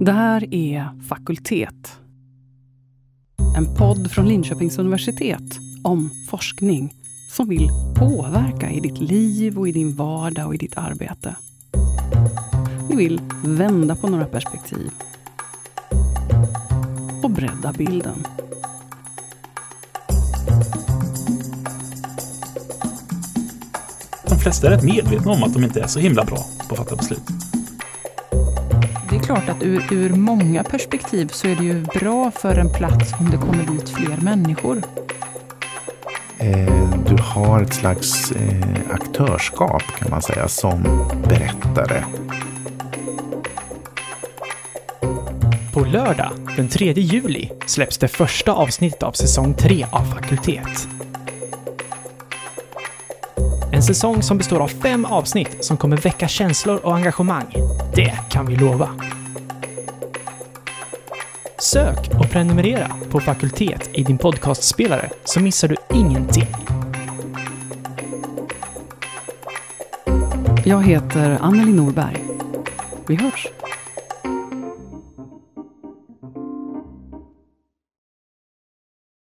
Det här är Fakultet. En podd från Linköpings universitet om forskning som vill påverka i ditt liv och i din vardag och i ditt arbete. Vi vill vända på några perspektiv och bredda bilden. De flesta är rätt medvetna om att de inte är så himla bra på att fatta beslut. Klart att ur, ur många perspektiv så är det ju bra för en plats om det kommer dit fler människor. Eh, du har ett slags eh, aktörskap kan man säga som berättare. På lördag, den 3 juli, släpps det första avsnittet av säsong 3 av Fakultet. En säsong som består av fem avsnitt som kommer väcka känslor och engagemang. Det kan vi lova. Sök och prenumerera på Fakultet i din podcastspelare så missar du ingenting. Jag heter Anneli Norberg. Vi hörs!